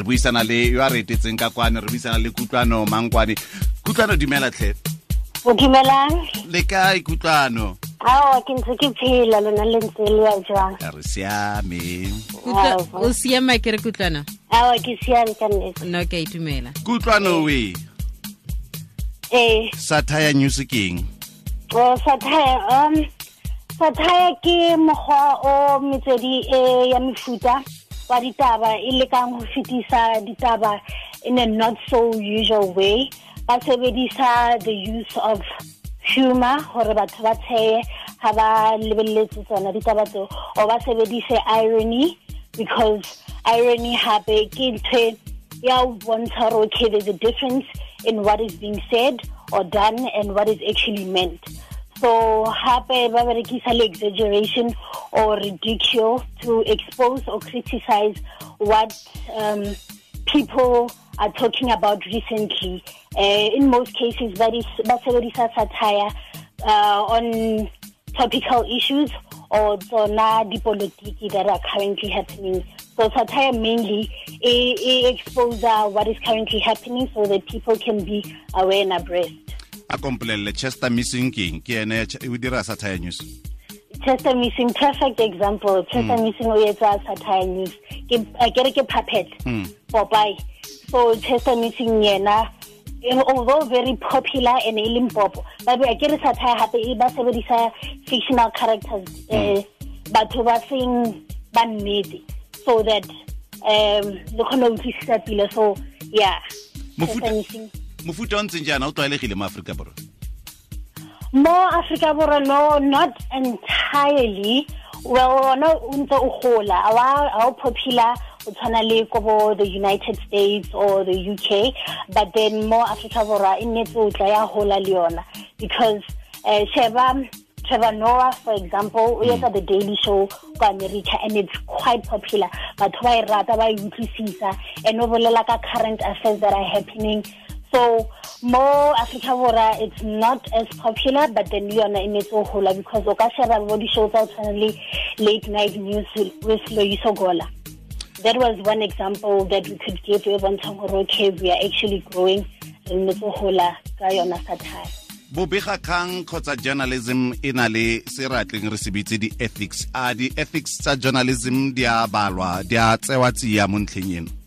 re buisana le yo a re etetseng ka kwane re buisana le kutlwano mangkwane kutlwano dumela tlhe o dumelang le kae kutlwano? Ao ke ntse ke phela lona le ntse le ya jwang? Re siame. O siama ke re kutlwano? ao ke siame ka nnete. No ke itumela. Kutlwano we? Eh satire news ke eng? O satire um satire ke mogwa o metswedi e ya mefuta wa ditaba e lekang ho fetisa ditaba in a not so usual way. Ba sebedisa the use of humor hore batho ba tshehe ha ba lebelletse tsona ditaba tseo. O ba sebedise irony because irony hape ke ntho ya ho bontsha hore okay there's a difference in what is being said or done and what is actually meant so hape ba berekisa le exaggeration or ridicule to expose or criticize what um, people are talking about recently. Uh, in most cases, that is ba satire uh, on topical issues or tsona dipolitiki that are currently happening. So satire mainly e, e uh, what is currently happening so that people can be aware and abreast. A kompolelele chester missing king ke ene o dira satire news Chester Missing, perfect example. Chester Missing o etsa satire news. Ke a ke re ke puppet. Mm. Popeye. So Chester Missing yena eh, although very popular and e leng popo ba be a ke re satire hape e ba sebedisa fictional characters eh batho ba seng ba nnete so that um le kgone ho utlwisisa pila so yeah Mofuta- Chester Missing mofuta o ntseng jaana o tlwaelegile mo aforika borwa? Mo Africa borwa no not entirely. Well ona o ntse o gola. A wa a o popular o tshwana le ko bo the United States or the UK but then mo Africa borwa e nnetse o tla ya gola le yona. Because uh, sheba Trevor Noah for example we etsa the daily show ko America and it's quite popular. But why ba e utlwisisa. And o bolela ka current affairs that are happening so more Africa Borwa it's not as popular but then le yona e netse ho hola because o ka sheba bo di-show tsa ho late night news with Loyiso Gola. That was one example that we could give e bontshang hore okay we are actually growing re nnetse ho hola ka yona satire bobegakgang kgotsa journalism e na le se re re se bitse di-ethics. A di-ethics tsa journalism di a balwa di a tsewa tsia mo ntlheng eno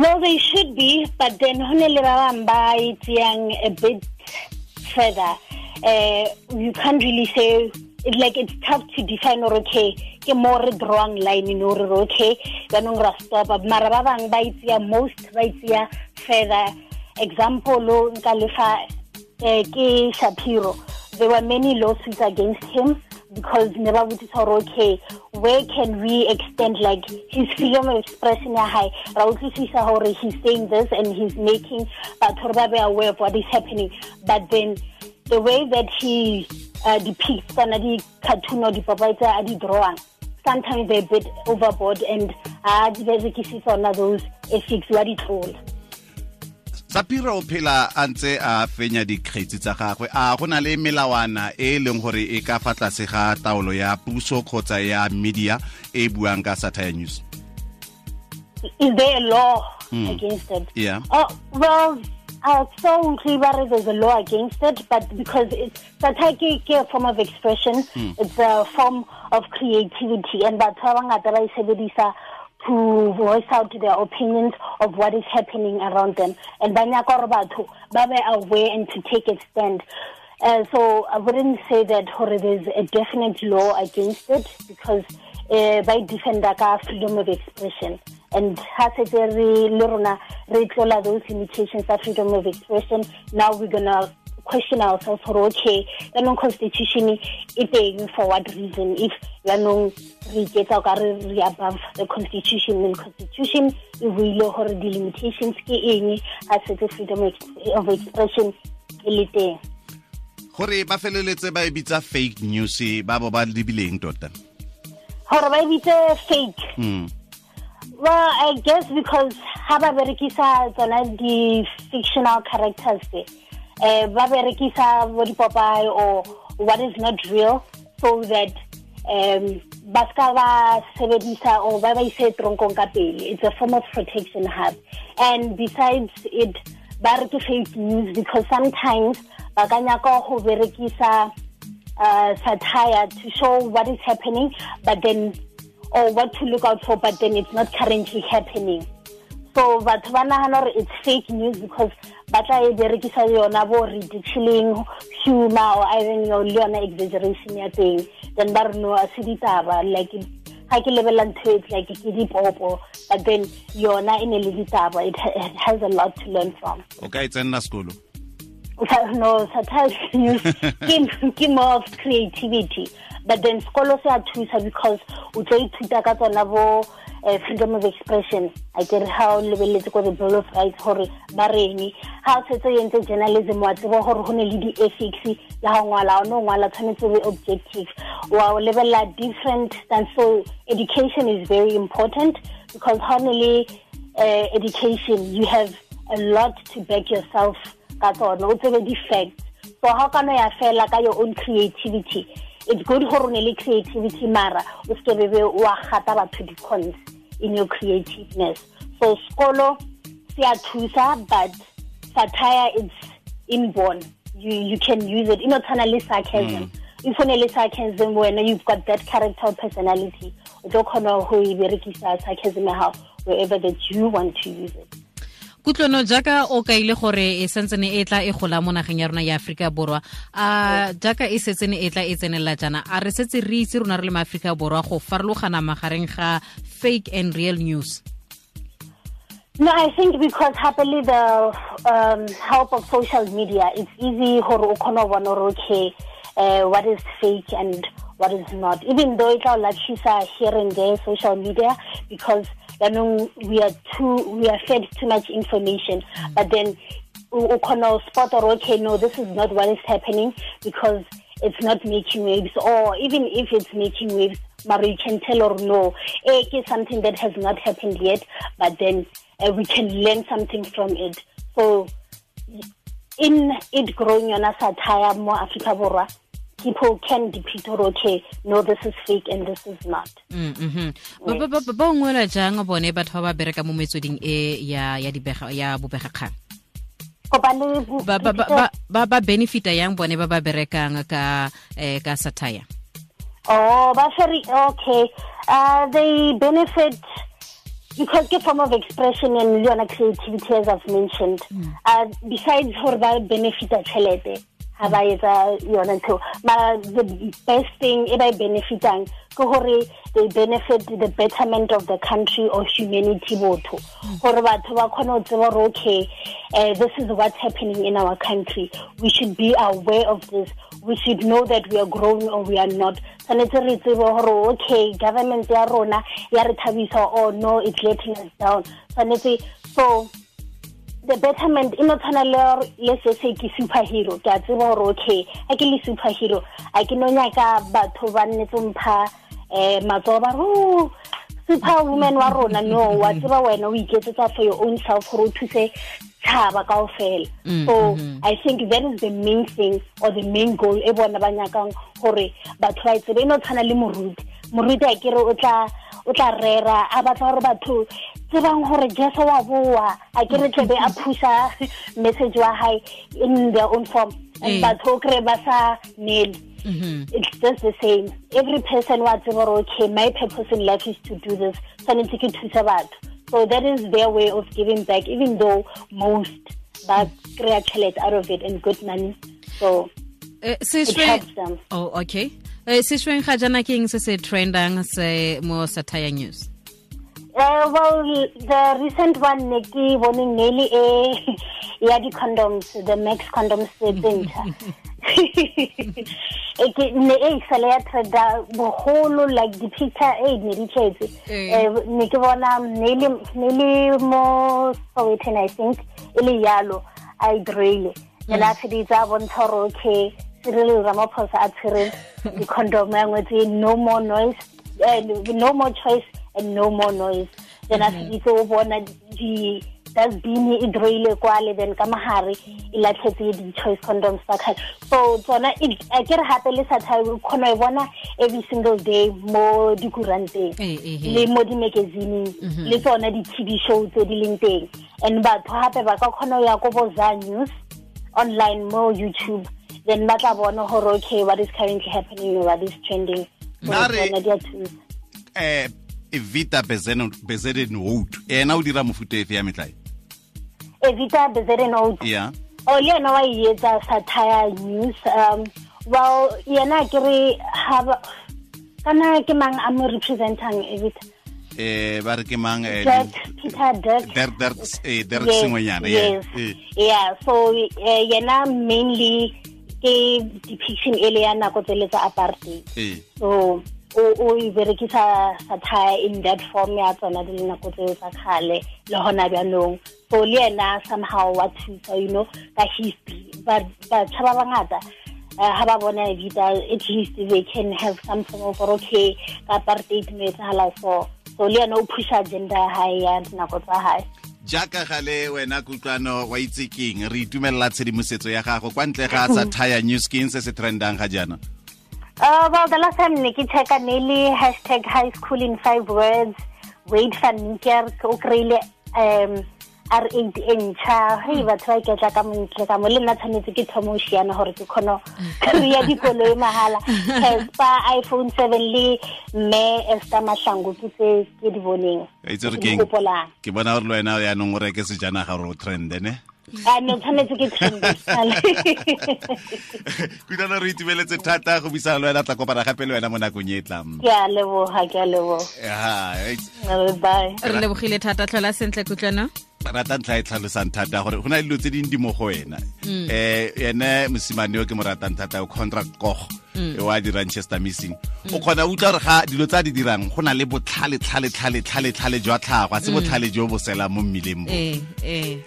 Well, they should be, but then honele ba bang ba a bit further. Uh, you can't really say like it's tough to define or okay ke mo re drawang line know re okay yaanong ra stop mara ba bang ba e most ba e tseya further. Example nka lefa eh, ke Shapiro. There were many lawsuits against him because ne ba botsisa okay where can we extend like his freedom of expression? Gore he's saying this and he's making batho ba be aware of what is happening. But then the way that he uh, depicts tsona di-cartoon or dipopai tse a di drawang sometimes they're a bit overboard and a di berekise those ethics wa di tlola Zapiro o phela a ntse a fenya dikgetsi tsa gagwe a go na le melawana e e leng gore e ka fa tlase ga taolo ya puso kgotsa ya media e buang ka satire news is there a law against it? Yeah. Oh well, uh, so unclear there's a law against it, but because it's satire ke a form of expression, it's a form of creativity, and batho ba bangata ba e sebedisa to voice out their opinions of what is happening around them, and ba nyaka gore batho ba be aware and to take a stand. Uh, so I wouldn't say that there's a definite law against it because uh, by defender ka freedom of expression and ha setse re le rona re those limitations of freedom of expression now we're gonna question ourselves for okay yaanong constitution e teng for what reason? If yaanong re iketsa o ka re re above the constitution and constitution e buile gore di-limitations ke eng? Ha setse freedom of expression e le teng. Gore ba feleletse ba e bitsa fake news ba bo ba lebileng tota? Gore ba e bitse fake? Mm. Well, I guess because ha ba berekisa tsona di-fictional characters tse eh ba berekisa bo di-popeye or what is not real so that um ba ska ba sebedisa or ba ba ise tronkong ka pele. It's a form of protection hub. And besides it ba re ke fake news because sometimes ba ka nyaka go berekisa uh, satire to show what is happening but then or what to look out for but then it's not currently happening. So batho ba nagana gore it's fake news because ba tla e berekisa yona bo ridiculing humor or even le yona exaggeration ya teng. Then ba re no a se ditaba like ga ke lebelela ntho it's like ke dipopo but then yona e ne le ditaba. It, it has a lot to learn from. O ka e tsenna sekolo? No satire ke more of creativity but then sekolo se a thusa because o tlo ithuta ka tsona bo uh, freedom of expression. A kere ga o lebeletse ko the bill of rights gore ba reng. Ga o setse yentse journalism wa tseba gore go ne le di-ethics ya go ngwala o ne o ngwala be objective. Wa o lebelela different than so education is very important because ga ne le uh, education you have a lot to back yourself ka tsone o tsebe di-facts. So ga o kana ya fela ka your own creativity it's good gore o ne le creativity mara o se bebe wa gata batho di-cons in your creativeness. So skolo se a thusa but satire it's inborn. You, you can use it. Ino tshwana le sarcasm. Hmm. If o ne le sarcasm wena you've got that character or personality. O tlo kgona go e berekisa sarcasm ya gago wherever that you want to use it Kutloano jaaka o kaile gore e santsene e tla e gola mo nageng ya rona ya aforika borwa a jaaka e setsene e tla e tsenelela jaana a re setse re itse rona re le maaforika borwa go farologana magareng ga fake and real news No, I think because happily the um, help of social media, it's easy for okay, uh, what is fake and what is not. Even though it's like she's and there, social media, because we are too we are fed too much information. But then o khona spot or okay no this is not what is happening because it's not making waves. Or even if it's making waves but you can tell or no. It is something that has not happened yet but then uh, we can learn something from it. So in it growing on a satire more africa borwa people can depict or okay no this is fake and this is not. Mm -hmm. ba ungwela jang bone batho ba ba bereka mo metsweding e ya ya dibega ya bobegakgang ba ba benefita yang bone ba ba berekang ka eh, ka satire? Oh ba very okay. Uh, they benefit because ke form of expression and yona creativity as i've mentioned. Mm. uh, besides gore ba benefita tšhelete ga ba etsa yona ntho. Mara the best thing e ba e benefitang ke gore they benefit the betterment of the country or humanity botho. Gore batho ba kgone go tseba gore okay uh, this is what's happening in our country. We should be aware of this. We should know that we are growing or we are not. Tshwanetse re tsebe gore okay government ya rona ya re thabisa or no it's letting us down. Tshwanetse so the betterment e no tshwana le se se ke superhero. Ke a tseba gore okay a ke le superhero a ke no nyaka batho ba nnetse mpha um matsogo ba re oh, super woman wa rona no wa tseba wena o iketsetsa for your own self gore o thuse tšhaba kao fela mm, so mm-hmm. i think that is the main thing or the main goal e bona ba nyakang gore batho ba e tsebe. E no tshwana le moruti. Moruti a kere o tla o tla rera a batla gore batho tsebang gore jeso wa boa a ke re tlebe a phusha message wa hae in their own form and eh. batho o kry ba sa nail Mm-hmm. It's just the same. Every person wants to okay, my purpose in life is to do this. tshwanetse ke thusa batho so that is their way of giving back even though most kry-a tšhelete out of it and good money so uh, it helps them oh okay Eh, sešweng ga jana ke eng se se trendang se mo satire news? Uh, well, the recent one ne ke boneng nearly e ya di-condoms the max condoms tse tsentšha ne e sale ya bogolo like di-picture e ne di tletse eh. ne ke bona ne mo sowetan i think e le yalo a e draile. Mm. Ene a feditse a bontsha gore okay cyril ramaphosa a tshwere di-condom ya ngwetse no more noise uh, no more choice and no more noise. Then a feditse o bona dustbin e droile kwale then ka mogare e latlhetse di-choice condoms tsa so tsona a ke re gape le o kgona e bona every single day mo dikuranteng Eh, eh, eh. le mo di-magazining le tsona di-tv show tse di leng teng. And batho gape ba ka kgona go ya ko news online mo youtube then ba tla bona gore okay what is currently happening what is trending? So, Nare- tsona di a thusa. Eh evita Bezuidenhout ena o dira mofuta efe ya metlae? Evita Bezuidenhout ya. O le yena wa etsa satire news. Um well yena ke re ha kana ke mang a mo representang evita? Eh ba re ke mang eh, dirk peter dirk. Der- Dirk eh, Dirk Yes, Sengwenyana, yeah. Eh. yeah so uh, yena mainly ke depiction e le ya nako tse le tsa apartheid. Eh so o o e berekisa satire in that form ya tsona di le nako tse tsa kgale le hona bjanong. So le yena somehow wa thusa you know ka history. But batjha ba bangata uh, ha ba bona evita at least they can have some form of okay ka apartheid me etsahala so. So le yena o pusha agenda ya hae ya dinako tsa hae jaaka gale wena kutlwano wa itsekeng re itumelela tshedimosetso ya gago kwa ntle ga sa tire new skin se se trendang ga jaana Uh, well, the last time ne ke check nearly hashtag high school in five words. Wade van Niekerk o kry-ile um R8 e ntšha ge batho ba iketla ka montle ka mo. Le nna tshwanetse ke thomo siana šiana gore ke kgona kry-a dikoloi mahala. Caspa iphone seven le mme ester mahlango ke tse ke di boneng. Ke bona gore le wena yaanong o reke sejanaga gore o trende ne? A ne tshwanetse ke kutlwano re itumeletse thata go buisana le wena tla kopana gape le wena mo nakong e e tlang. Ke a leboga ke a leboga Ya, bye. Re lebogile thata tlhola sentle kutlwana rata ntlha e tlhalosang thata gore go na le dilo tse ding di mo go wena. Um ene mosimane yo ke mo ratang thata o contract kogo e wa dirang chester missing. O kgona o utlwa gore ga dilo tse di dirang go na le botlhale tlhale tlhale tlhale tlhale jwa tlhago a se botlhale jo bo selang mo mmileng bo eh eh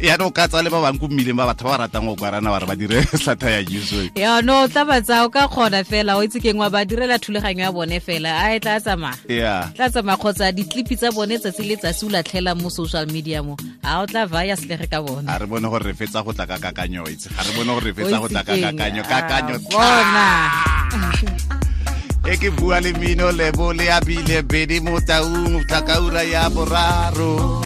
yaanong ka tsa le ba bang ko mmileng ba batho ba ba ratang go kwarana bare ba dire sata ya news ya no o tla batsa o ka kgona fela o itse keng wa ba direla thulaganyo ya bone fela. A e tla tsamaya. Ya. Tla tsamaya kgotsa ditlipi tsa bone tsatsi le tsatsi o latlhela mo social media mo. A o tla vaya selege ka bone. Ga re bone gore re fetsa go tla ka kakanyo itse. Ga re bone gore re fetsa go tla ka kakanyo. Ah, kakanyo bona. E ke bua le mino lebo le abile bedi mo taung ura ya boraro